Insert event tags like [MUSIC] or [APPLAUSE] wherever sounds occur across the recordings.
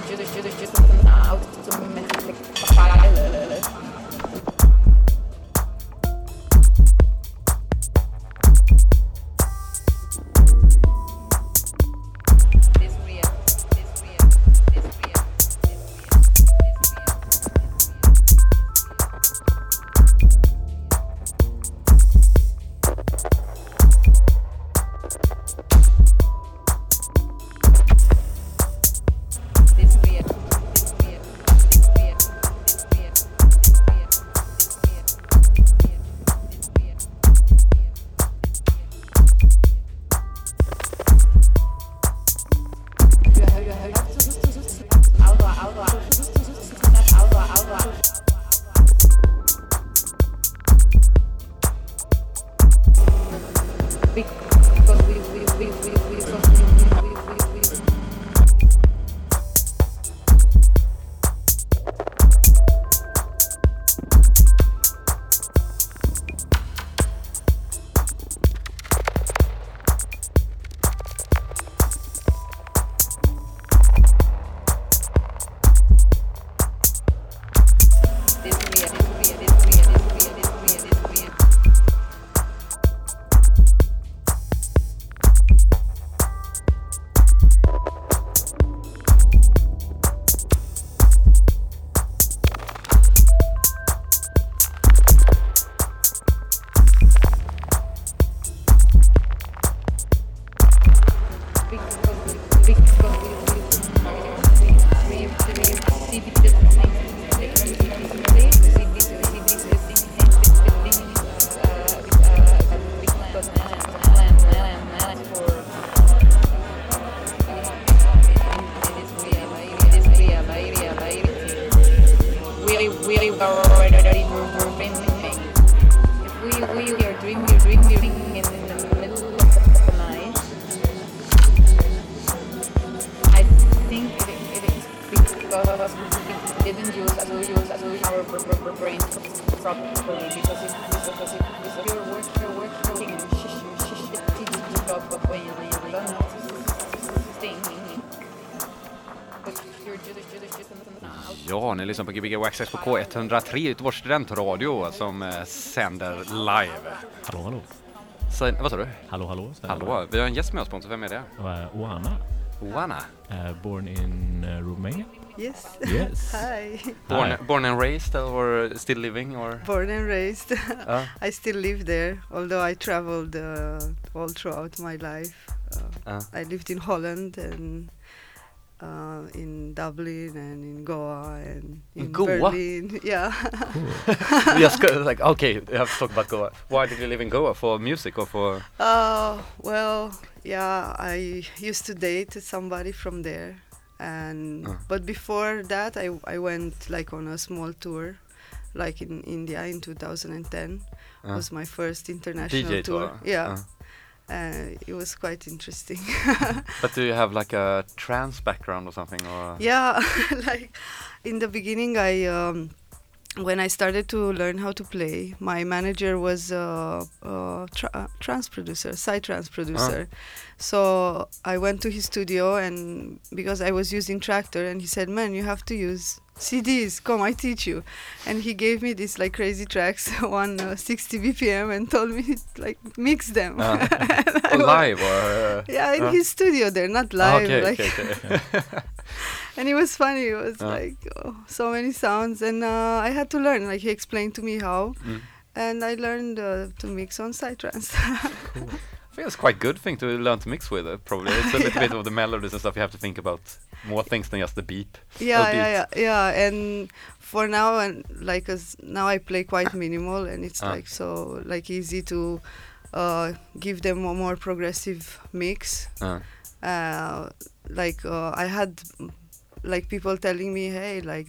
but you're just just just out to make This lyssnar på Gbg Waxxax på K103, Göteborgs studentradio som eh, sänder live. Hallå, hallå. Så, vad sa du? Hallå, hallå. Hallå, vi har en gäst med oss Pontus, vem är det? Uh, Oana, Oana. uh, born in uh, Romania. Yes. Yes. [LAUGHS] Hi. Born, Hi. born and raised or still living or? Born and raised. Ja. [LAUGHS] I still live there, although I traveled uh, all throughout my life. Uh. I lived in Holland and uh, in Dublin Goa? Berlin. Yeah. Yes, like, okay, you have to talk about Goa. Why did you live in Goa? For music or for? Uh, well, yeah, I used to date somebody from there, and Uh. but before that, I I went like on a small tour, like in India in 2010. Uh, Was my first international DJ tour. tour? Yeah, Uh. it was quite interesting. [LAUGHS] But do you have like a trance background or something or? yeah, [LAUGHS] like in the beginning, I. Um, when I started to learn how to play, my manager was a, a tra- trance producer, psytrance producer. So I went to his studio, and because I was using Traktor, and he said, "Man, you have to use CDs. Come, I teach you." And he gave me these like crazy tracks [LAUGHS] on uh, 60 BPM, and told me [LAUGHS] like mix them. Uh, [LAUGHS] And I or wa- live or? Uh, Yeah, in uh, his studio, they're not ah, live. okay, like, okay, okay. and it was funny. It was Uh. like oh, so many sounds, and uh, I had to learn. Like he explained to me how, Mm. and I learned uh, to mix on Psytrance. I think it's quite good thing to learn to mix with. Uh, probably it's a [LAUGHS] little bit of the melodies and stuff. You have to think about more things than just the beep. yeah, beat. yeah, yeah, yeah. And for now, and like, as now I play quite minimal, and it's Ah. like so like easy to uh, give them a more progressive mix. Uh, Uh, like uh, I had like people telling me, "Hey, like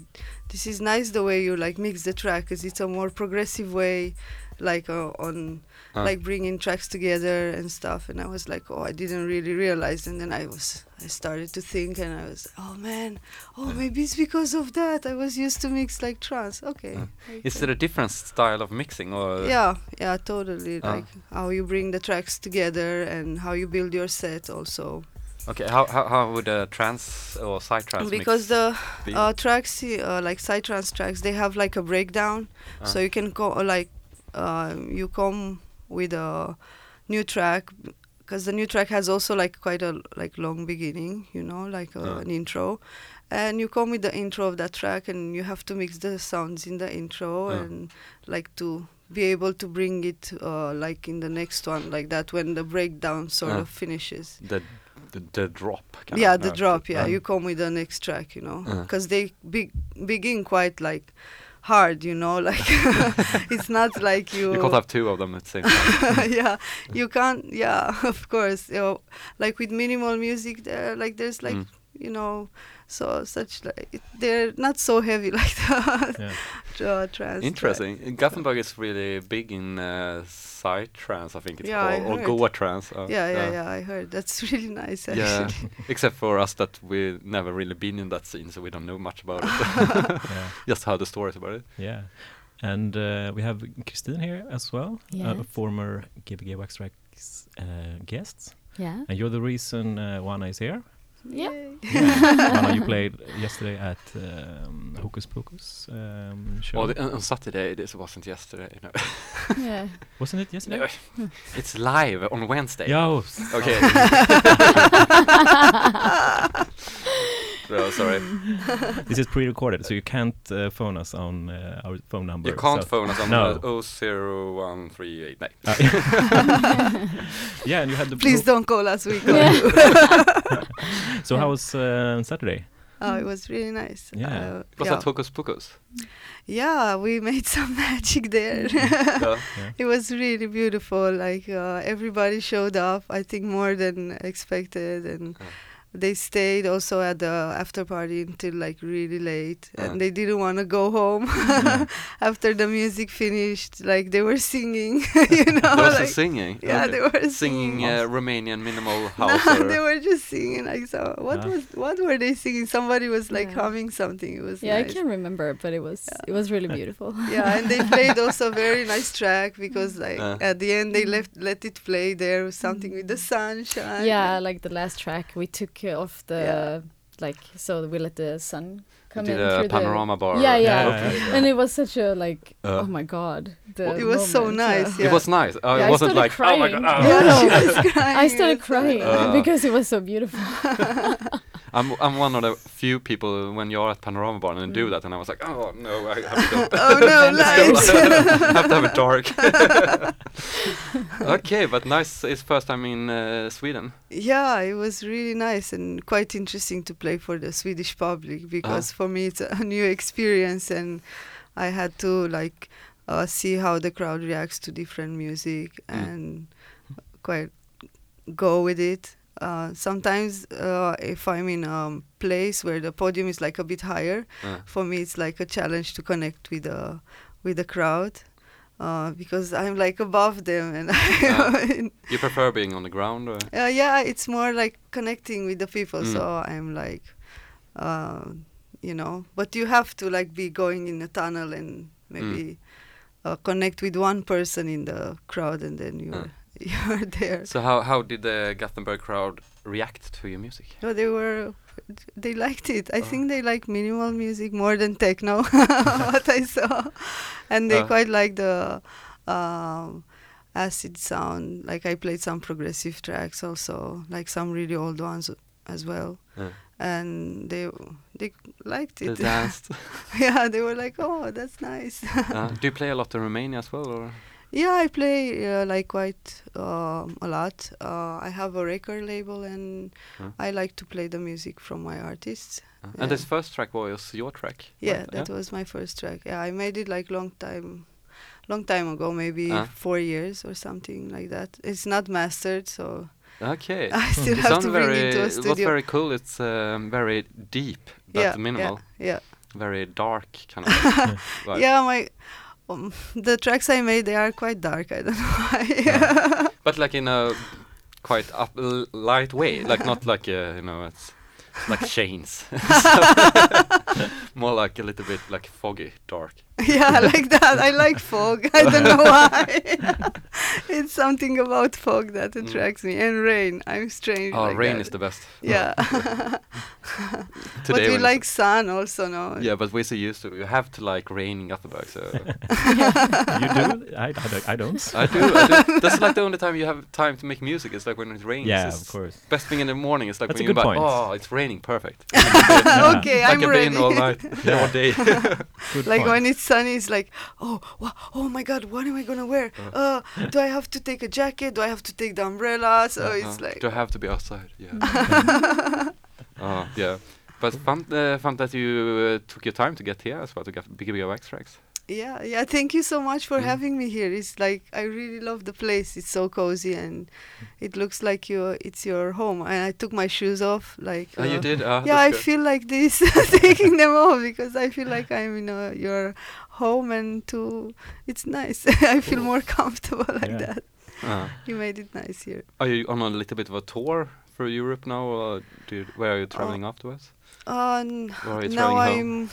this is nice the way you like mix the track, cause it's a more progressive way, like uh, on Uh. like bringing tracks together and stuff." And I was like, "Oh, I didn't really realize." And then I was, I started to think, and I was, "Oh man, oh maybe it's because of that. I was used to mix like trance. Okay." Uh. I Is can- there a different style of mixing or? yeah, yeah, totally. Ah. Like how you bring the tracks together and how you build your set also. Okay, how how, how would a trance or psytrance because the be? uh, tracks, uh, like psytrance tracks, they have like a breakdown, so Ah. you can go like uh, you come with a new track because the new track has also like quite a like long beginning, you know, like uh, Ah. an intro, and you come with the intro of that track, and you have to mix the sounds in the intro Ah. and like to be able to bring it uh, like in the next one like that when the breakdown sort Ah. of finishes the, the the drop. yeah the drop yeah uh, you come with the next track you know because they be- begin quite like hard you know [LAUGHS] like [LAUGHS] it's not like you, You can't have two of them at the same time. [LAUGHS] yeah you can't yeah of course you know, like with minimal music there like there's like Mm. you know so such like they're not so heavy [LAUGHS] like that Yeah. uh, trance Interesting. Gothenburg is really big in uh, psytrance, I think it's Yeah, I called, or heard. Goa trance. uh, yeah yeah uh, yeah i heard that's [LAUGHS] really nice Actually. Yeah, [LAUGHS] except for us that we never really been in that scene, so we don't know much about it. Just heard the stories about it. Yeah. And uh, we have Christine here as well, a Yes. former Gbg Wax Trax uh, guest. Yeah. And you're the reason uh, Oana is here. Yay. [LAUGHS] Juana, you played yesterday at um, Hocus Pocus um, show. Oh, the, on Saturday, this wasn't yesterday. No, Yeah. [LAUGHS] Wasn't it yesterday? No, it's live on Wednesday. Yo. Okay. [LAUGHS] so sorry. [LAUGHS] this is pre-recorded, so you can't uh, phone us on uh, our phone number. You can't so- phone us on No. uh, 00138. No. Uh, yeah, and you had the. please don't call us we call Yeah. you [LAUGHS] So how was uh, Saturday? oh it was really nice Yeah. uh, Was yeah. that Hocus Pocus? Yeah, we made [LAUGHS] some magic there. Yeah. it was really beautiful. Like uh, everybody showed up. I think more than expected, and Yeah. They stayed also at the after party until like really late, Yeah. and they didn't want to go home Yeah. [LAUGHS] after the music finished. Like they were singing, [LAUGHS] you [LAUGHS] know, There was like singing. yeah, Okay. they were singing singing. uh, Romanian minimal No, house. they were just singing like so. What Ah. was what were they singing? Somebody was like Yeah. humming something. It was Yeah, I can't remember, but it was it was really beautiful. yeah and they played also a very nice track because like Uh. at the end they left let it play there was something with the sunshine yeah, like the last track we took off the Yeah. like so we let the sun come did in a through panorama bar. the yeah yeah, Yeah, Okay. yeah, and it was such a like Uh. oh my god the It was so nice, yeah. It was nice. Uh, Yeah, it I wasn't started like, oh my god. crying. oh. yeah, No. she was crying. I started [LAUGHS] crying. Uh. because it was so beautiful. [LAUGHS] I'm, I'm one of the few people when you're at Panorama Bar and do that, and I was like, oh no, I have to [LAUGHS] oh no [LAUGHS] lights [LAUGHS] have to have it dark. okay, but nice. It's first time in uh, Sweden. yeah it was really nice and quite interesting to play for the swedish public because for me it's a new experience and i had to like uh, see how the crowd reacts to different music Mm. and quite go with it. Uh, sometimes uh, if I'm in a place where the podium is like a bit higher, Uh, for me it's like a challenge to connect with the with the crowd uh, because I'm like above them and [LAUGHS] Ah. you prefer being on the ground, or uh, yeah, it's more like connecting with the people. Mm. So I'm like, uh, you know, but you have to like be going in a tunnel and maybe uh, connect with one person in the crowd, and then you're [LAUGHS] you're there. so? How how did the Gothenburg crowd react to your music? No, they were, they liked it. I Oh. think they like minimal music more than techno, [LAUGHS] what I saw, and they Uh. quite like the um, acid sound. Like I played some progressive tracks also, like some really old ones as well, Yeah. and they they liked They it. danced. [LAUGHS] yeah, they were like, "Oh, that's nice." uh, do you play a lot in Romania as well, or? Yeah, I play uh, like quite um, a lot. Uh, I have a record label, and Huh. I like to play the music from my artists. Uh, Yeah. And this first track was your track. Yeah, right? that was my first track. Yeah, I made it like long time, long time ago, maybe Ah. four years or something like that. It's not mastered, so Okay. [LAUGHS] I still It have to bring very, it to a studio. very cool, it's um, very deep, but yeah, minimal. Yeah, Very dark kind of yeah. [LAUGHS] vibe. yeah, my um, [LAUGHS] the tracks I made they are quite dark. I don't know why. [LAUGHS] But like in a quite up light way, like not like uh, you know it's like chains. [LAUGHS] More like a little bit like foggy, dark. [LAUGHS] yeah, like that. I like fog. I don't know [LAUGHS] why. [LAUGHS] it's something about fog that Mm. attracts me, and rain. I'm strange. Oh, like rain that. is the best. Yeah. but Today we like sun also, no? Yeah, but we're so used to you have to like rain in Gothenburg, so you do? I, I, don't- I don't. I do, I do. That's like the only time you have time to make music. It's like when it rains. yeah, It's of course. Best thing in the morning is like That's when a you're good point. oh, it's raining, perfect. okay, I I'm can ready. be in all night, Yeah. all day. Good like point. when it's sunny, it's like, oh, wha- oh my God, what am I gonna wear? Uh, do I have to take a jacket? Do I have to take the umbrella? So Uh-huh. it's like, Do I have to be outside? Yeah. oh, [LAUGHS] yeah. But fun, uh, fun that you uh, took your time to get here as well to get Bigger Bigger Wax Tracks. Yeah, yeah. Thank you so much for Mm. having me here. It's like I really love the place. It's so cozy and it looks like you it's your home. And I took my shoes off, like. Oh, you uh, did? Uh, Yeah, I good. feel like this [LAUGHS] taking them off because I feel like I'm in uh, your home and to it's nice. [LAUGHS] I feel more comfortable like Yeah. that. Uh, You made it nice here. are you on a little bit of a tour for Europe now, or do you, where are you traveling afterwards? Uh, n- Or are you now traveling home?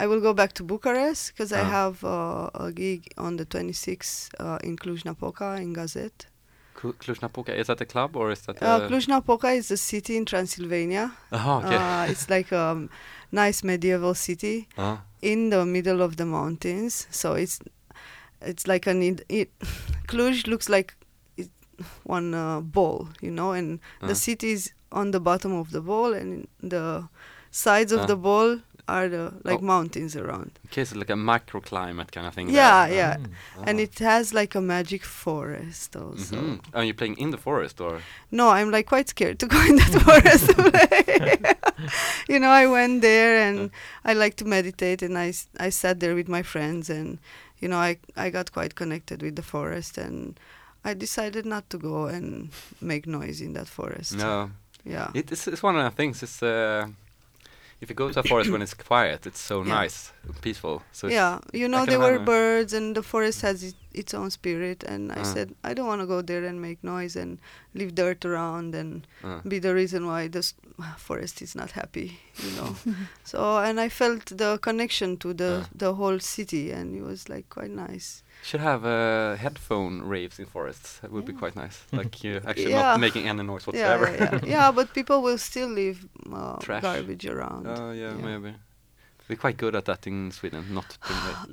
I'm. Will go back to Bucharest because I Ah. have uh, a gig on the 26th uh, in Cluj-Napoca in Gazette. Clu- Cluj-Napoca, is that a club or is that Uh. Cluj-Napoca is a city in Transylvania. Oh, okay. Uh, it's like a um, nice medieval city uh, in the middle of the mountains. So it's it's like an it, it [LAUGHS] Cluj looks like it, one uh, ball, you know, and uh, the city is on the bottom of the ball, and the sides of Ah. the ball are the like Oh. mountains around. okay, so like a microclimate kind of thing. Yeah, there. yeah. Mm. And Ah. it has like a magic forest also. Mhm. Are you playing in the forest or? No, I'm like quite scared to go in that [LAUGHS] forest to play. [LAUGHS] you know, I went there and I like to meditate and I I sat there with my friends and you know, I I got quite connected with the forest and I decided not to go and make noise in that forest. No, Yeah. it, it's, it's one of the things. It's uh, if you go to a forest when it's quiet, it's so Yeah. nice, peaceful. So yeah, you know, there were birds and the forest has it, its own spirit and I Ah. said I don't want to go there and make noise and leave dirt around and uh, be the reason why this forest is not happy you know [LAUGHS] so and i felt the connection to the Ah. the whole city and it was like quite nice should have uh, headphone raves in forests. That would be quite nice. Like you [LAUGHS] actually Yeah. not making any noise yeah whatsoever. yeah, yeah. [LAUGHS] yeah but people will still leave uh, garbage around Oh yeah, Yeah. maybe. We're quite good at that in Sweden, not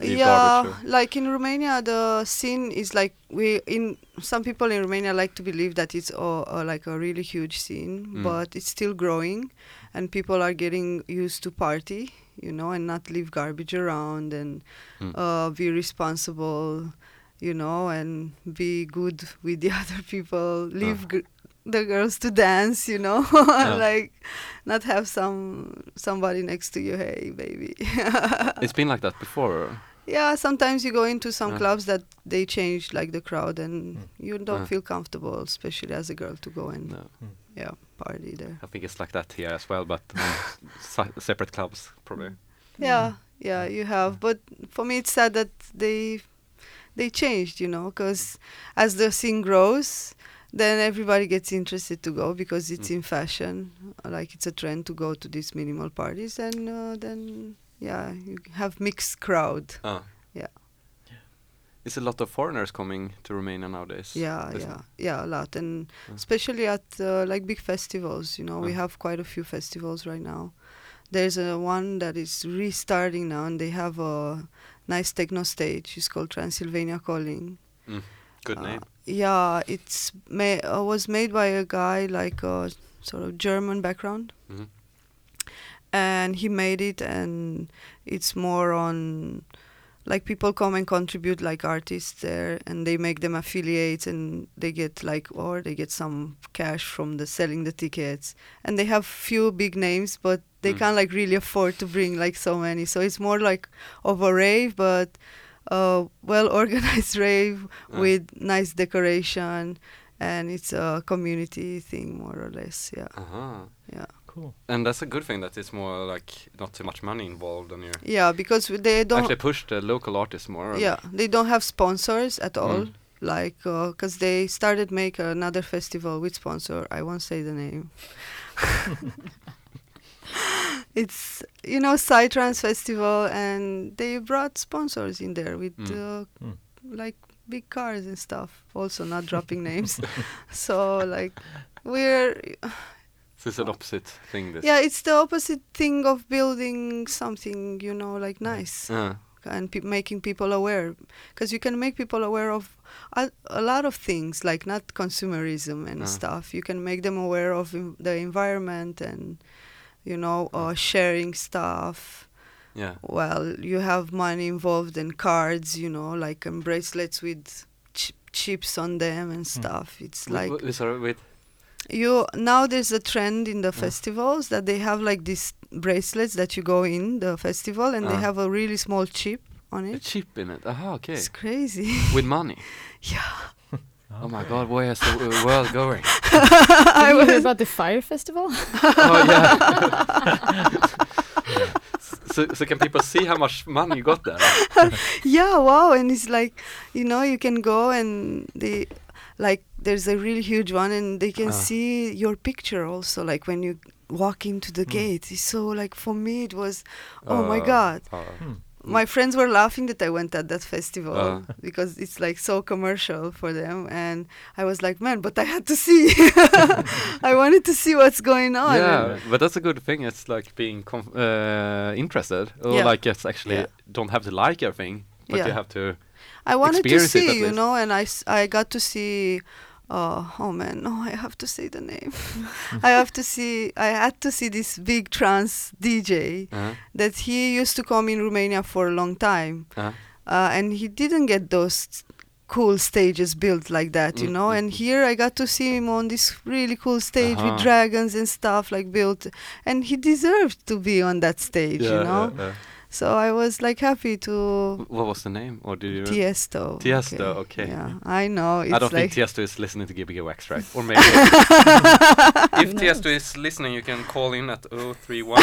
leave [SIGHS] yeah garbage. or- like in romania the scene is like we in some people in romania like to believe that it's uh, uh, like a really huge scene Mm. but it's still growing and people are getting used to party you know and not leave garbage around and Mm. uh, be responsible you know and be good with the [LAUGHS] other people leave Uh. gr- the girls to dance you know [LAUGHS] Yeah. like not have some somebody next to you hey baby [LAUGHS] It's been like that before. yeah, sometimes you go into some Yeah. clubs that they change like the crowd and Mm. you don't Uh. feel comfortable, especially as a girl, to go and No, yeah party there. I think it's like that here as well, but [LAUGHS] um, separate clubs probably. Yeah, yeah, you have. But for me, it's sad that they they changed, you know, because as the scene grows, then everybody gets interested to go because it's Mm. in fashion, like it's a trend to go to these minimal parties, and uh, then yeah, you have mixed crowd. Ah. Yeah. It's a lot of foreigners coming to Romania nowadays. Yeah, yeah, it? yeah, a lot, and Yeah. especially at uh, like big festivals. You know, we Uh. have quite a few festivals right now. There's a one that is restarting now, and they have a nice techno stage. It's called Transylvania Calling. Good Uh, name. Yeah, it's ma- uh, was made by a guy like a sort of German background, Mhm. and he made it, and it's more on like people come and contribute like artists there, and they make them affiliates, and they get like or they get some cash from the selling the tickets, and they have few big names, but they Mm. can't like really afford to bring like so many, so it's more like of a rave, but a well [LAUGHS] organized rave Ah. with nice decoration and it's a community thing more or less. Yeah, Uh-huh. yeah, Cool. And that's a good thing that it's more like not too much money involved and you yeah. Because they don't. actually push the local artists more. yeah, they don't have sponsors at all. Mm. Like, because they started make another festival with sponsor. I won't say the name. [LAUGHS] [LAUGHS] it's you know Psytrance festival, and they brought sponsors in there with Mm. uh, Mm. like big cars and stuff. Also, not dropping [LAUGHS] names. So like, we're So it's an opposite thing. This. yeah, it's the opposite thing of building something you know like nice and pe- making people aware because you can make people aware of a, a lot of things like not consumerism and stuff you can make them aware of en- the environment and you know uh, sharing stuff yeah. well you have money involved and cards you know like um, bracelets with ch- chips on them and stuff it's W- like w- sorry, wait. You now there's a trend in the Yeah. festivals that they have like these bracelets that you go in the festival and they Ah. have a really small chip on it. A chip in it. Aha, okay. it's crazy [LAUGHS] With money. [LAUGHS] yeah Oh my God, where is the world going? [LAUGHS] I you hear was about the Fyre Festival? oh yeah. so, so can people see how much money you got there? yeah wow and it's like you know you can go and they like there's a really huge one and they can Ah. see your picture also like when you walk into the Mm. gate so like for me it was oh my Uh, god uh, Hmm. my friends were laughing that I went at that festival Uh. because it's like so commercial for them, and I was like, man, but I had to see. [LAUGHS] I wanted to see what's going on. yeah, but that's a good thing. It's like being conf- uh, interested, or Yeah. like it's actually Yeah. don't have to like everything, but Yeah. you have to. I wanted to experience it see, you know, and I, s- I got to see. Uh, oh man, no, I have to say the name. [LAUGHS] I have to see. I had to see this big trance DJ Uh, that he used to come in Romania for a long time. uh, uh, and he didn't get those cool stages built like that, you Mm, know. mm, And mm. here I got to see him on this really cool stage Uh-huh. with dragons and stuff like built, and he deserved to be on that stage, yeah, you know. yeah, yeah. So I was like happy to What was the name, or did you? Tiesto. Tiesto, okay. Yeah, I know. It's I don't like think Tiesto is listening to Gbg Wax, right? Or [LAUGHS] maybe. if Tiesto is listening, you can call in at 031.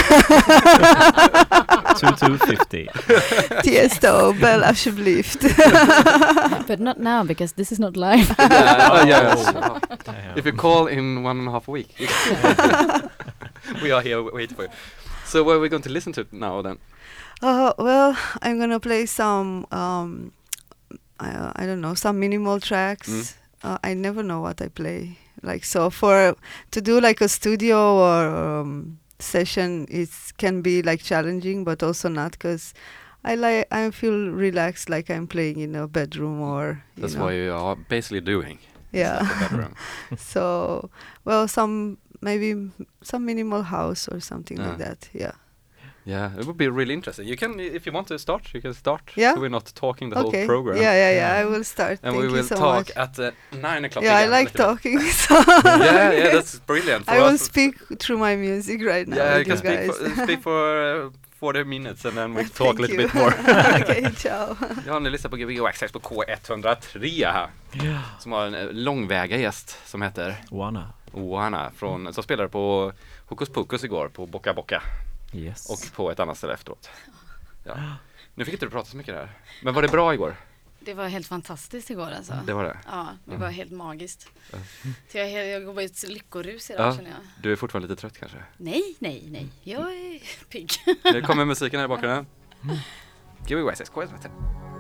Two two fifty. [LAUGHS] Tiesto, Bella Schublift. [LAUGHS] but not now because this is not live. yeah, oh, yes. Oh. oh. If you call in one and a half a week, we are here waiting for you. So what are we going to listen to now then? Uh, well, I'm gonna play some. Um, I, I don't know some minimal tracks. Mm. Uh, I never know what I play. Like so, for to do like a studio or um, session, it can be like challenging, but also not because I like I feel relaxed, like I'm playing in a bedroom or. You That's know, what you are basically doing. Yeah. Inside the bedroom. [LAUGHS] so, well, some maybe some minimal house or something Yeah. like that. Yeah. Yeah, it would be really interesting. You can, if you want to start, you can start. Yeah? So we're not talking the okay. whole program. Yeah, yeah, yeah. Yeah. I will start. And Thank we you will so talk much. at uh, nine o'clock. Yeah, I like talking. [LAUGHS] So yeah, yeah, that's brilliant. For I will us. speak through my music right now. Yeah, you can speak guys. for, speak [LAUGHS] for uh, 40 minutes and then we talk a little you. bit more. [LAUGHS] Okej, ciao. Ja, ni lyssnar på Gbg Access på K103 här. Yeah. Som har en eh, långväga gäst som heter Wanna. Oana från, som spelade på Hokus Pokus igår på Boca Boca Yes. och på ett annat ställe efteråt. Ja. [GASPS] Nu fick inte du prata så mycket där. Men var det bra igår? Det var helt fantastiskt igår alltså. Det var det. Ja, det var helt magiskt. Så jag, jag går bara i ett lyckorus idag Ja. känner jag. Du är fortfarande lite trött kanske? Nej, nej, nej. Jag är pigg. Nu kommer musiken här i bakgrunden. Gbg Access K103. Thank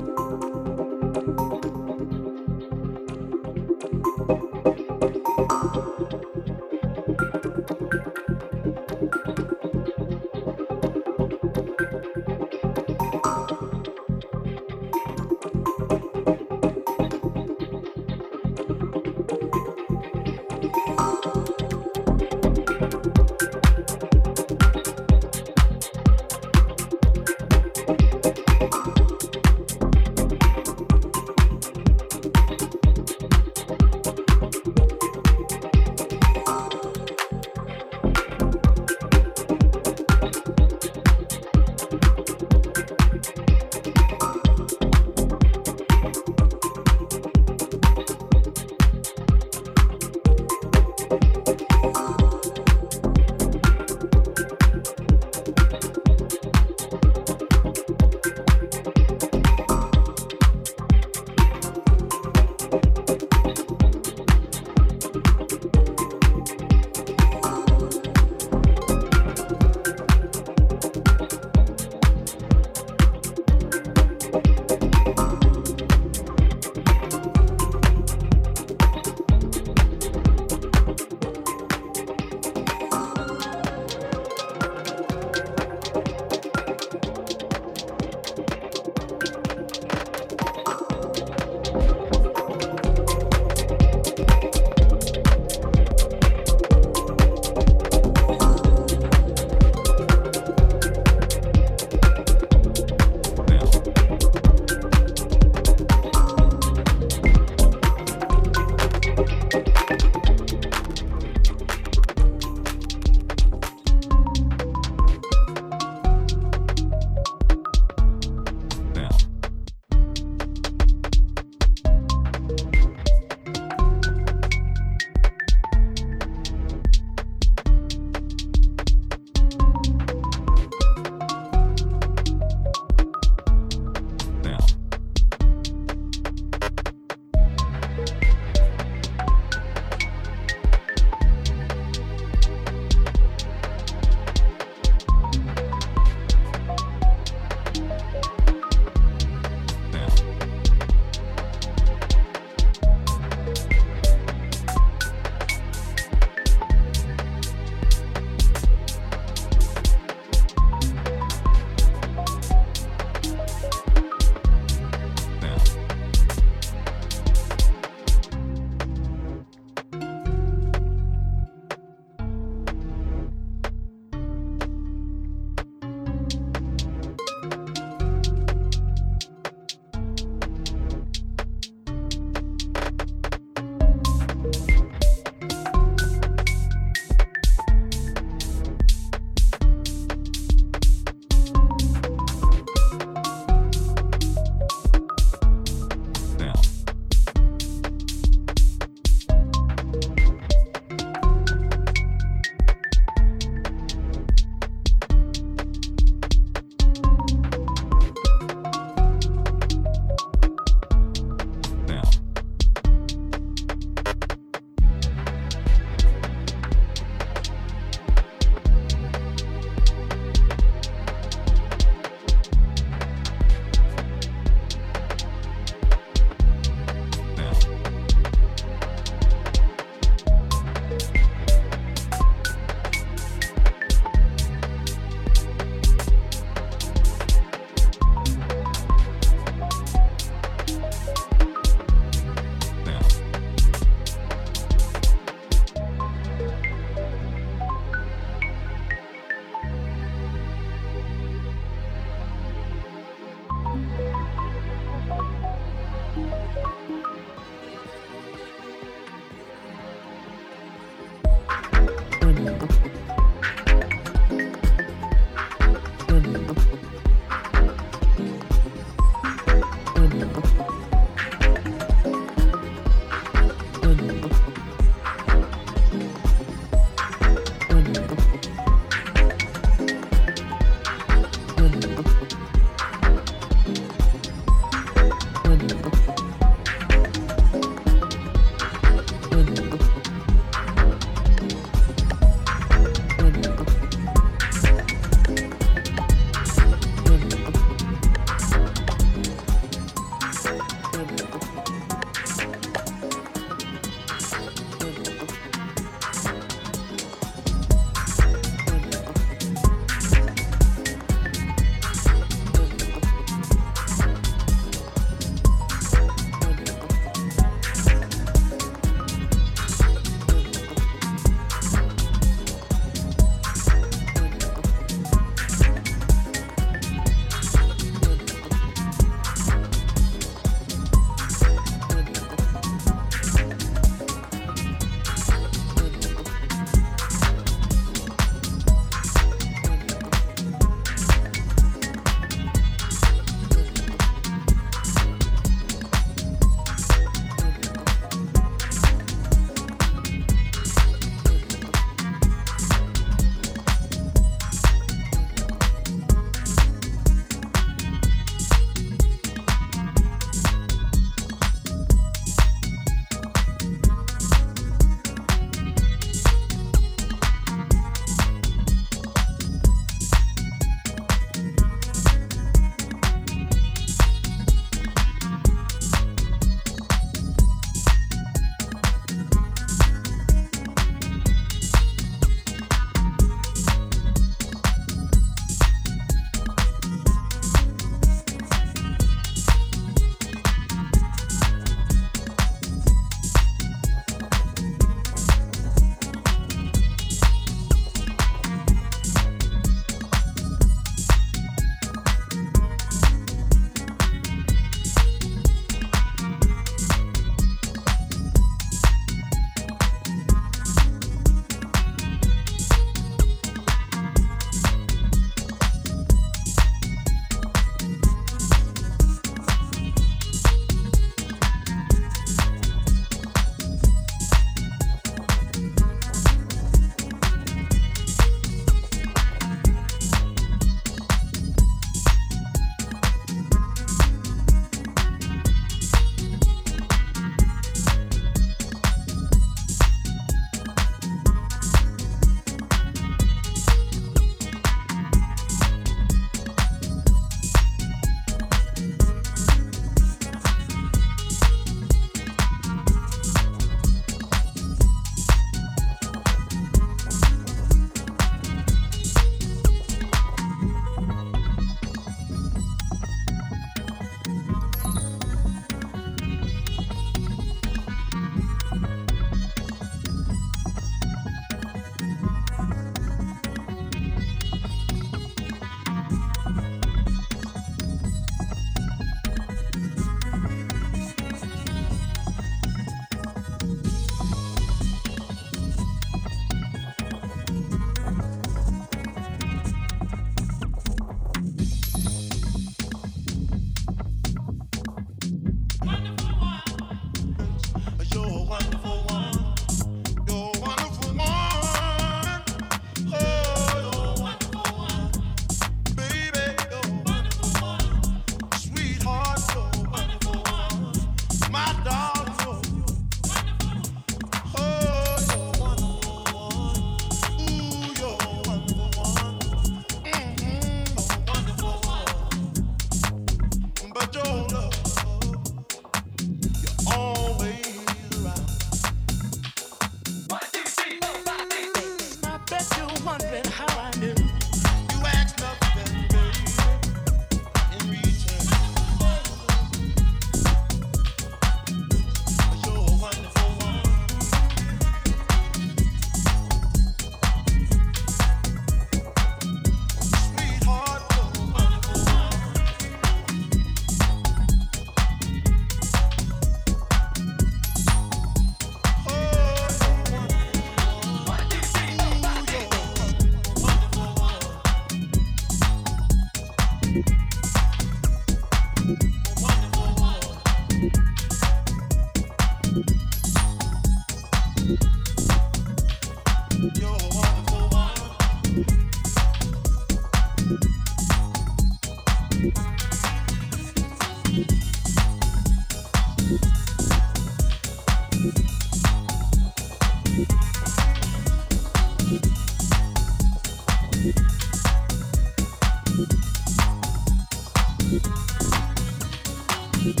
Thank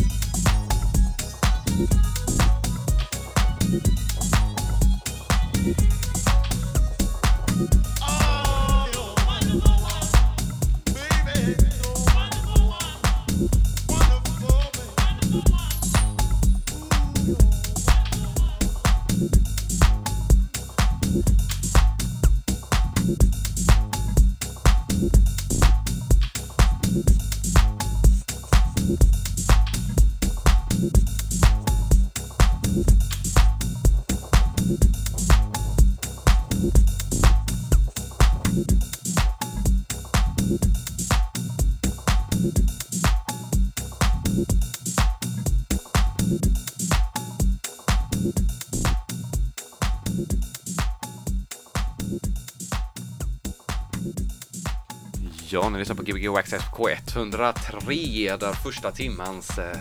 you. Ni lyssnar på Gbg Access K103 där första timmans eh,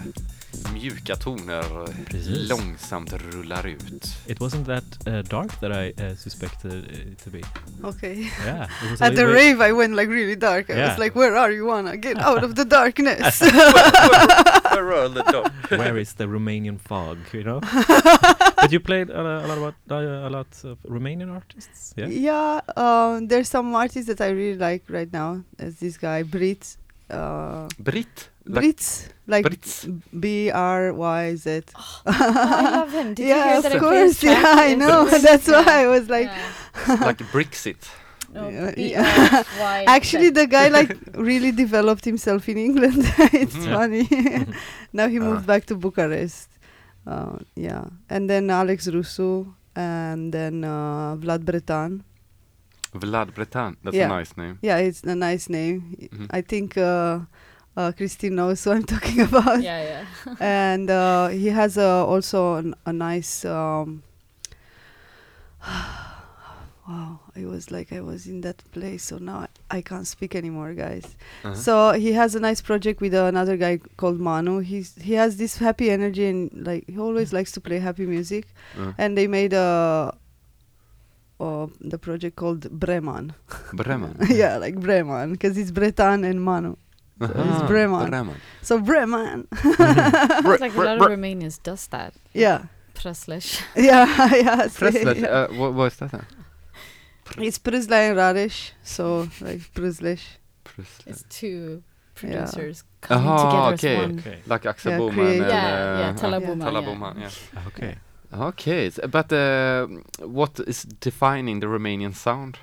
mjuka toner eh, Precis. långsamt rullar ut. It wasn't that uh, dark that I uh, suspected it to be. Okay. Yeah. [LAUGHS] At the rave, I went like really dark. I Yeah. was like, "Where are you, Anna? Get out of the [LAUGHS] darkness!" Where are [LAUGHS] the? Where is the Romanian fog? You know. But you played a, a lot about uh, a lot of Romanian artists. Yeah. yeah. Um, there's some artists that I really like right now. There's this guy Brit. Uh, Brit. Like Brits, like Brits? B R Y Z. Oh, I love him. Did you yeah, hear of that I played his course. Yeah, track? I know. great. [LAUGHS] That's why I was like, Yeah. [LAUGHS] like Brexit. No, Yeah, B- yeah. uh, Y- [LAUGHS] Actually, the guy like really developed himself in England. it's Mhm. funny. now he moved Ah. back to Bucharest. Uh, yeah, and then Alex Russo, and then uh, Vlad Bretan. Vlad Bretan. That's Yeah. a nice name. Yeah, it's a nice name. Mhm. I think uh, uh, Christine knows what I'm [LAUGHS] talking about. Yeah, yeah. [LAUGHS] and uh, he has uh, also an, a nice. Um, wow, it was like I was in that place, so now I, I can't speak anymore, guys. Uh-huh. So he has a nice project with another guy called Manu. He's he has this happy energy and like he always likes to play happy music. Uh, And they made a. Uh, the project called Breman. [LAUGHS] Bremen. yeah, like Breman, because it's Bretan and Manu. So it's Aha, Bremen. Bremen. So Breman. [LAUGHS] It's like a lot of Romanians does that. yeah, Preslish. [LAUGHS] yeah, yeah. Preslet, uh, what, what is that then? It's Prizla and Radish, so like Prizlesh. Preslet. It's two Yeah. producers coming Aha, together okay. as one. Okay. Like Axel Yeah, Boman create- and Yeah, yeah, uh, Tala uh, Boman, Tala yeah. Boman, yeah. Okay. Okay, s- but uh, what is defining the Romanian sound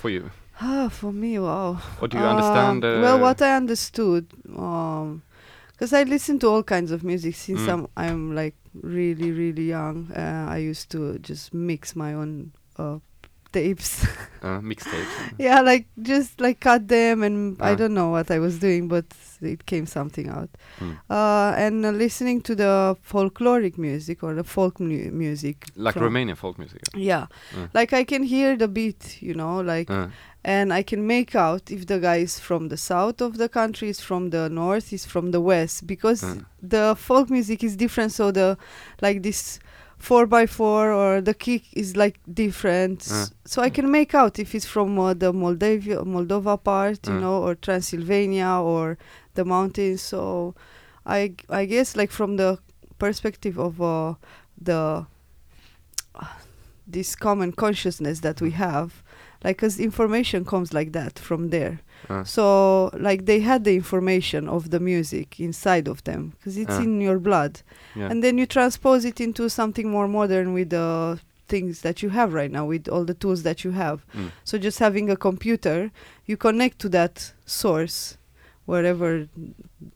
for you? Ah, for me, wow. What do you understand? Um, well, uh, what I understood, because I listen to all kinds of music since Mm. I'm I'm like really really young. Uh, I used to just mix my own uh, tapes. [LAUGHS] uh, mixtapes? yeah, like just like cut them, and I Ah. don't know what I was doing, but it came something out. Mm. Uh, and uh, listening to the folkloric music or the folk mu- music, Like Romanian folk music? Yeah, Mm. like I can hear the beat, you know, like Uh, and I can make out if the guy is from the south of the country, is from the north, is from the west, because the folk music is different. So the like this four by four or the kick is like different. Mm. So I can make out if it's from uh, the Moldavia, Moldova part, you Mm. know, or Transylvania or the mountains. So I I guess like from the perspective of uh, the this common consciousness that we have like as information comes like that from there uh, so like they had the information of the music inside of them because it's Ah. in your blood yeah. and then you transpose it into something more modern with the things that you have right now with all the tools that you have Mm. so just having a computer you connect to that source wherever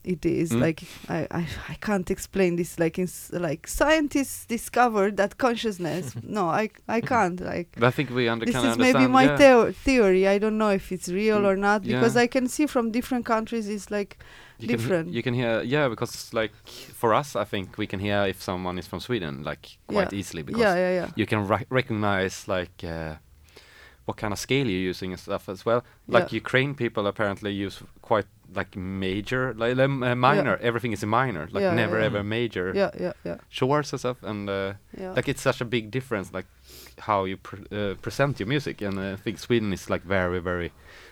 it is. Mm. Like I, I, I can't explain this. Like in, like scientists discovered that consciousness. [LAUGHS] no, I, I can't. Like I think we under, this is maybe my yeah. theo- theory. I don't know if it's real Mm, or not because yeah. I can see from different countries. It's like you can different. you can hear, yeah, because like for us, I think we can hear if someone is from Sweden like quite Yeah. easily because yeah, yeah, yeah. you can recognize like uh, what kind of scale you're using and stuff as well. Like Yeah. Ukraine people apparently use quite like major, like uh, minor. Everything is a minor, like Yeah, never yeah. ever major Yeah, yeah, yeah, chords and stuff. And uh, yeah. like it's such a big difference, like how you pr- uh, present your music. And uh, I think Sweden is like very, very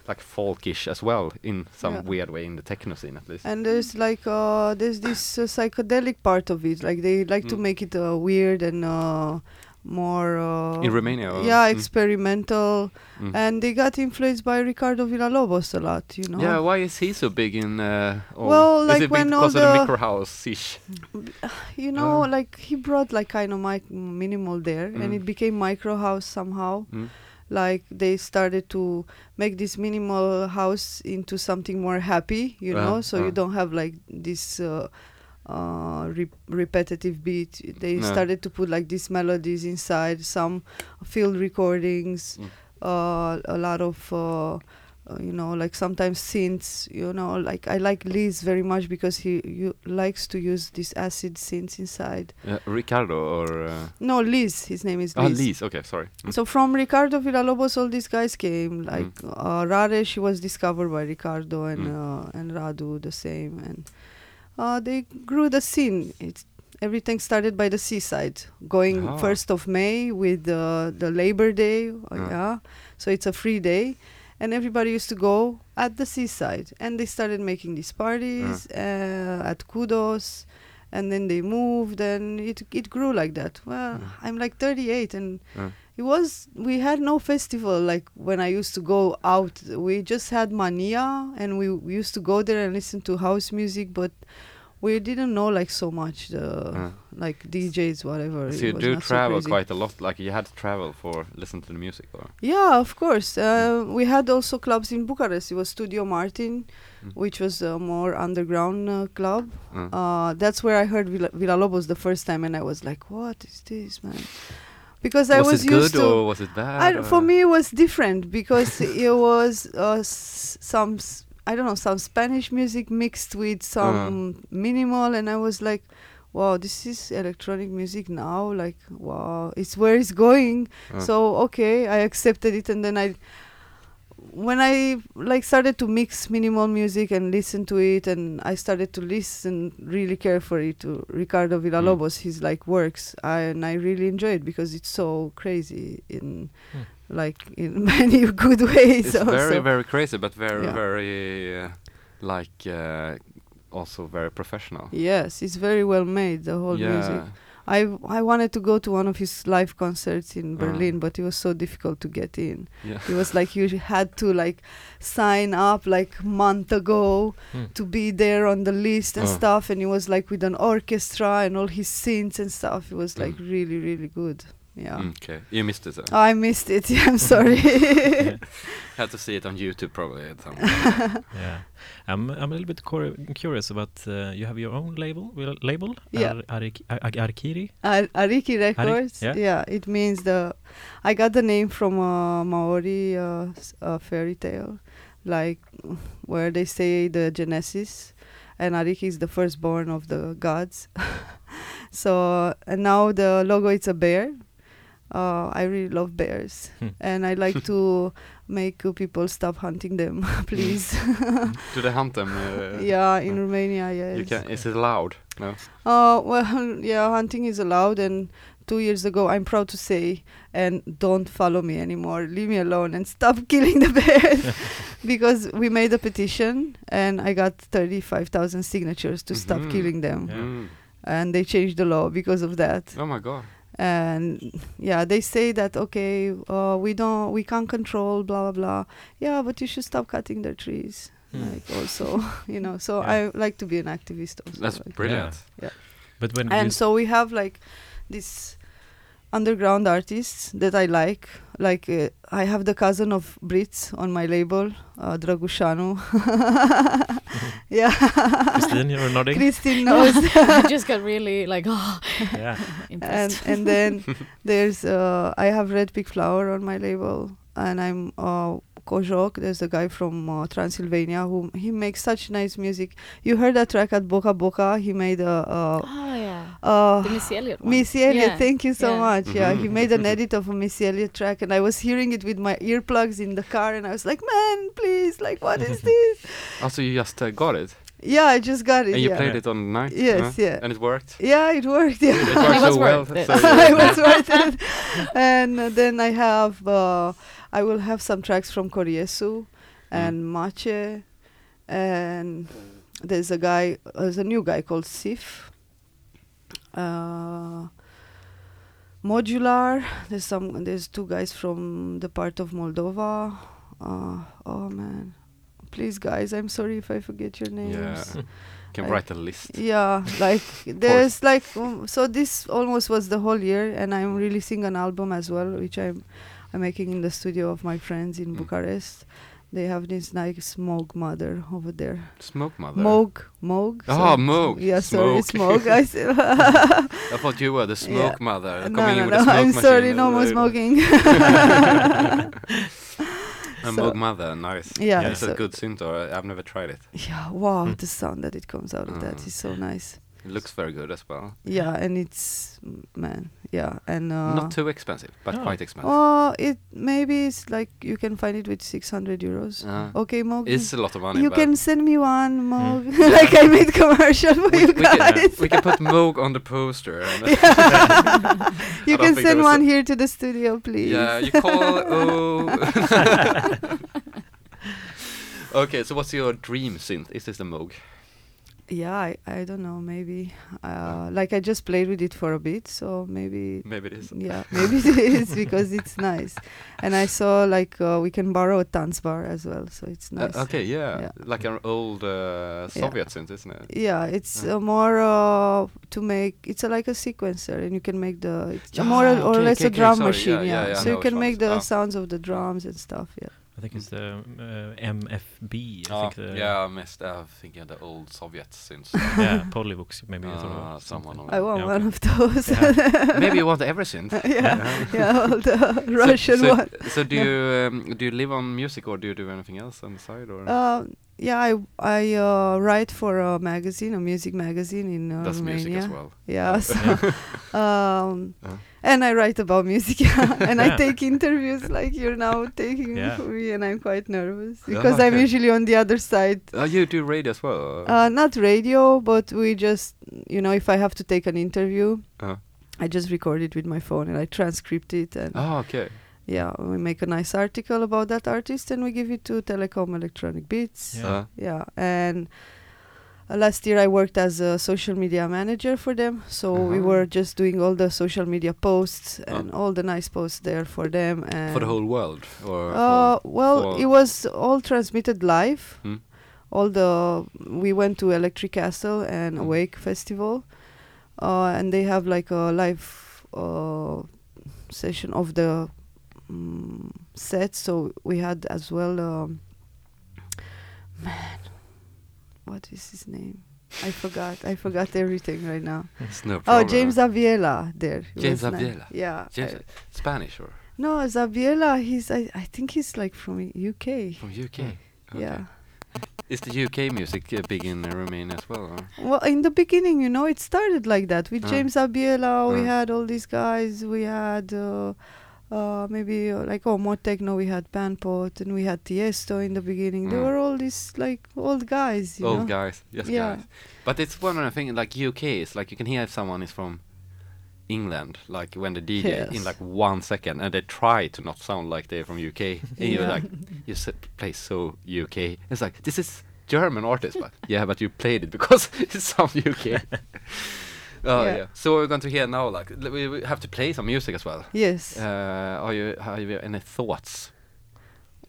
like folkish as well in some Yeah. weird way in the techno scene at least. and there's like uh there's this uh, psychedelic part of it like they like to Mm. make it uh, weird and uh more uh In Romania or- yeah mm. experimental Mm. and they got influenced by ricardo villalobos a lot you know Yeah, why is he so big in? Uh, Well, like when all because of the the- micro house ish? [SIGHS] you know Ah. like he brought like kind of mic- minimal there and Mm. it became micro house somehow Mm. like they started to make this minimal house into something more happy you Uh, know so uh. you don't have like this uh, re- repetitive beat they No. started to put like these melodies inside some field recordings Mm. uh, a lot of uh, uh, you know like sometimes synths you know like i like liz very much because he you, likes to use these acid synths inside Uh, Ricardo or uh, no liz his name is ah liz Okay, sorry. Mm. so from Ricardo Villalobos, all these guys came. Like uh, Raresh was discovered by Ricardo, and Mm. uh, and Rhadoo the same, and uh, they grew the scene. It's everything started by the seaside, going Ah. first of May with uh, the Labor Day. uh, Ah. Yeah, so it's a free day. And everybody used to go at the seaside, and they started making these parties uh, at Kudos, and then they moved, and it it grew like that. Well. I'm like 38, and. It was we had no festival like when I used to go out. We just had Mania, and we, we used to go there and listen to house music, but we didn't know like so much the Uh. like DJs whatever. So you do so travel crazy. quite a lot. Like you had to travel for listen to the music, or Yeah, of course. Uh, we had also clubs in Bucharest. It was Studio Martin, Mm. which was a more underground uh, club. Uh, that's where I heard Villalobos the first time, and I was like, "What is this, man?" Because I was, was it used good to. or was it bad? I, for me, it was different because [LAUGHS] it was uh, s- some s- I don't know some Spanish music mixed with some minimal, and I was like, "Wow, this is electronic music now! Like, wow, it's where it's going." Uh. So okay, I accepted it, and then I, when I like started to mix minimal music and listen to it, and I started to listen really carefully to Ricardo Villalobos, his like works, I, and I really enjoy it because it's so crazy in, Hmm. like in [LAUGHS] many good ways. it's also. very very crazy, but very Yeah. very uh, like uh, also very professional. Yes, it's very well made. The whole yeah. music. I I wanted to go to one of his live concerts in Uh. Berlin, but it was so difficult to get in. Yeah. It was like you had to like sign up like month ago Hmm. to be there on the list and Uh. stuff, and it was like with an orchestra and all his synths and stuff. It was like Mm. really really good. Yeah. Mm, okay, you missed it. So. I missed it. [LAUGHS] Yeah, I'm sorry. [LAUGHS] [LAUGHS] Had to see it on YouTube probably. At some Yeah, I'm I'm a little bit curious about uh, you have your own label will- label Yeah. Ar- Arik- Ar- Ar- Arkiri Ar- Ariki Records. yeah. yeah, it means the. I got the name from a Maori uh, s- uh, fairy tale, like where they say the Genesis, and Ariki is the firstborn of the gods. so and now the logo it's a bear. Uh, I really love bears, Hmm. and I like [LAUGHS] to make uh, people stop hunting them, [LAUGHS] please. Do they hunt them? Uh, [LAUGHS] yeah, in Romania, yes. You can. Is it allowed? No. Uh, well, yeah, hunting is allowed, and two years ago, I'm proud to say, and don't follow me anymore. Leave me alone and stop killing the bears, because we made a petition, and I got 35,000 signatures to stop Mhm. killing them, Yeah. Mm. and they changed the law because of that. Oh my god. And yeah, they say that okay, uh, we don't, we can't control, blah blah blah. Yeah, but you should stop cutting the trees. Hmm. Like also, [LAUGHS] you know. So Yeah. I like to be an activist also. That's like- brilliant. yeah But when and so we have like this underground artists that I like. Like uh, I have the cousin of Bryz on my label, uh, Dragushanu. [LAUGHS] yeah, Christine, you're nodding. Christine [LAUGHS] knows. I just got really like, oh, yeah. [LAUGHS] and impressed. and then there's uh, I have Red Pig Flower on my label, and I'm uh, Kozhok. There's a guy from uh, Transylvania who he makes such nice music. You heard that track at Boca Boca? He made a. Uh, oh yeah, uh, the Missy Elliott one. Missy Elliott, Yeah. thank you so Yeah. much. Yeah, he [LAUGHS] made an edit of a Missy Elliott track, and I was hearing it with my earplugs in the car, and I was like, "Man, please, like, what is [LAUGHS] this?" Also, you just uh, got it, yeah, I just got it. and you yeah. played it on the night. Yes, huh? yeah. And it worked. Yeah, it worked. Yeah. It worked [LAUGHS] It was so well. it. so I you- was worth it. And uh, then I have, uh, I will have some tracks from Koryesu and Mache, and there's a guy, there's a new guy called Sif. Uh, modular. There's some. There's two guys from the part of Moldova. Uh, oh man, please guys, I'm sorry if I forget your names. Yeah. [LAUGHS] [LAUGHS] Can write a list. Yeah, [LAUGHS] like there's like um, so this almost was the whole year, and I'm releasing an album as well, which I'm I'm making in the studio of my friends in Mm. Bucharest. They have this nice Moog mother over there. Smoke mother. Moog, Moog. Ah, Moog. Yeah, sorry, Smoke. I said, [LAUGHS] I thought you were the smoke Yeah. mother. no, no, no. with a smoke I'm sorry, no more smoking. [LAUGHS] A So- Moog mother, nice. Yeah, It's so- a good synth, or I've never tried it. yeah, wow, Mm. the sound that it comes out of that Mm. is so nice. It looks very good as well. Yeah, and it's man, yeah, and uh, Not too expensive, but Oh. quite expensive. Oh, it maybe it's like you can find it with 600 euros. Uh, Okay, Mog. It's a lot of money. you can send me one, Mog. Mm. [LAUGHS] like I made commercial for we, you we can, guys. we can put Moog on the poster. And [LAUGHS] [LAUGHS] you can send one here to the studio, please. yeah, you call. oh. okay, so what's your dream synth? Is this the Moog? Yeah, I, I don't know, maybe. Uh, like I just played with it for a bit, so maybe. Maybe it is. [LAUGHS] Yeah, maybe it is because it's nice. And I saw like uh, we can borrow a dance bar as well, so it's Uh, nice. okay, yeah, Yeah. like an old uh, Yeah. Soviet synth, isn't it? Yeah, it's Uh. uh, more uh, to make. It's a, like a sequencer, and you can make the. It's Ah, more or less okay, a drum machine. yeah, Yeah, yeah, yeah, so you can make the Ah. sounds of the drums and stuff. Yeah. I think it's the uh, MFB. I Ah, think the, yeah, I missed. Uh, thinking of the old Soviet since. [LAUGHS] yeah, Polivoks maybe. Sort someone I want Yeah, one okay. of those. [LAUGHS] Maybe you want every synth. [LAUGHS] yeah, yeah, all the So- Russian so, one. So do you um, do you live on music or do you do anything else on the side or? Uh, yeah, I I uh, write for a magazine, a music magazine in uh, That's Romania. music as well. Yeah, so, um, Uh. And I write about music, [LAUGHS] and I take interviews like you're now taking Yeah. me, and I'm quite nervous Yeah, because I'm usually on the other side. Uh, you do radio as well. Uh, not radio, but we just, you know, if I have to take an interview, Uh. I just record it with my phone and I transcript it, and oh, okay. yeah, we make a nice article about that artist and we give it to Telekom Electronic Beats. Yeah. Uh, Yeah, and uh, last year I worked as a social media manager for them. So we Uh-huh. were just doing all the social media posts Oh. and all the nice posts there for them. And for the whole world, or Uh, well, it was all transmitted live. Hmm. All the we went to Electric Castle and Hmm. Awake Festival, uh, and they have like a live uh, session of the um, set. So we had as well. Um, man, what is his name? I forgot. I forgot everything right now. It's no Oh. James Aviela there. James Aviela. Yeah. James, I- Spanish or no, Zabiela. He's. I, I think he's like from UK. from UK. Okay. Yeah. Is the UK music uh, big in uh, Romania as well? Or? Well, in the beginning, you know, it started like that with Ah. James Zabiela. We Ah. had all these guys. We had uh, maybe uh, like oh more techno. We had Panpot and we had Tiesto in the beginning. They Mm. were all these like old guys. You Old know? guys, yes, Yeah. guys. But it's one of the things like UK is like you can hear if someone is from England, like when the DJ in like one second, and they try to not sound like they're from UK, and you're like, you s- play so UK. It's like this is German artist, but yeah, but you played it because it sounds UK. Oh yeah. Yeah. So we're going to hear now, like we, we have to play some music as well. Yes. Uh, are you have you any thoughts?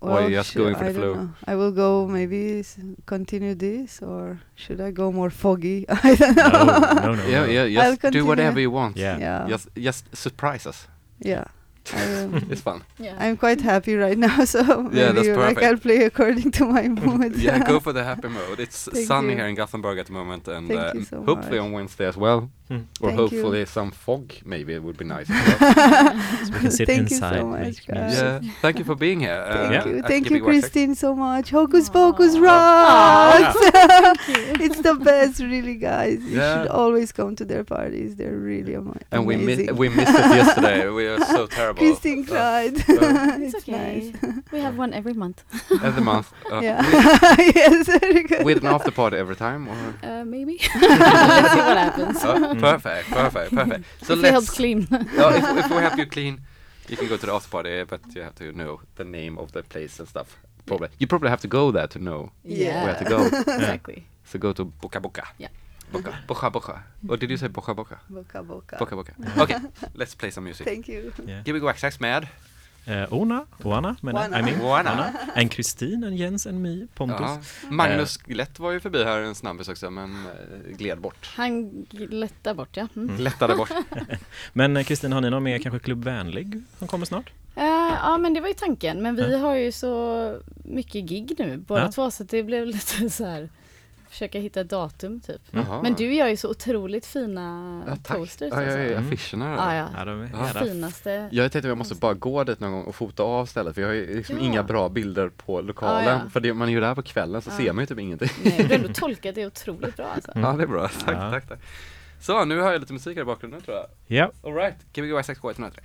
or well, you just going for the I don't flow? know. I will go maybe s- continue this, or should I go more foggy? [LAUGHS] I don't know. No, no, [LAUGHS] no. yeah, no. yeah. I'll Just do whatever you want. Yeah. Yeah. Just just surprise us. yeah. [LAUGHS] It's fun. Yeah. I'm quite happy right now, so Yeah, that's maybe like. I'll play according to my mood. yeah, go for the happy mode. It's sunny you. here in Gothenburg at the moment, and Thank uh, you so hopefully much. on Wednesday as well, Hmm. or Thank you. hopefully some fog. Maybe it would be nice. [LAUGHS] So we can sit Thank you so much, guys. yeah, thank you for being here. uh, Thank Yeah. you, at thank you, Christine, so much. Hocus Pocus Aw. rocks! Thank you. [LAUGHS] it's the best, really, guys. You Yeah. should always come to their parties. They're really ama- And we mi- we missed it yesterday. [LAUGHS] We are so terrible. Christine Uh, cried. uh, It's it's okay. nice. We have one every month. every month. Uh, yeah. yes, very good. With an after party every time, or Uh, maybe. Let's see what happens. Oh, perfect, perfect, perfect. [LAUGHS] So if let's. helps clean. [LAUGHS] Oh, if, if we help you clean, you can go to the after party, but you have to know the name of the place and stuff. Probably you probably have to go there to know Yeah. where to go. [LAUGHS] exactly. So go to Boca Boca. Yeah. Boca Boca Boca. Or did you say Boca Boca? Boca Boca. Boca Boca. Okay, let's play some music. Thank you. Yeah. Gbg Wax Trax med. Uh, Ona, Oana, men Oana. I mean, Oana. En Kristin, en Jens, en My, Pontus. Ja. Magnus Glett var ju förbi här en snabbis också, men eh, gled bort. Han lättar bort ja. Mm. Lättade bort. [LAUGHS] Men eh, Kristin, har ni någon mer kanske klubbvänlig som kommer snart? Eh, ja men det var ju tanken. Men vi Ja. har ju så mycket gig nu båda Ja. två så det blev lite så här försöka hitta datum typ. Jaha. Men du gör ju så otroligt fina ja, tack. posters. Ja, jag är Mm. affischerna. ja, ja. Ja, de är Ja. Finaste. Jag tänkte att jag måste bara gå dit någon gång och fota av stället för jag har ju liksom Ja. inga bra bilder på lokalen. Ja, ja. För det, man är ju där på kvällen så Ja. ser man ju typ ingenting. Nej, du har ändå tolkat det otroligt bra alltså. Ja det är bra, tack, Ja. tack, tack. Så nu har jag lite musik här i bakgrunden tror jag. Ja, Alright, Gbg Waxxax K103.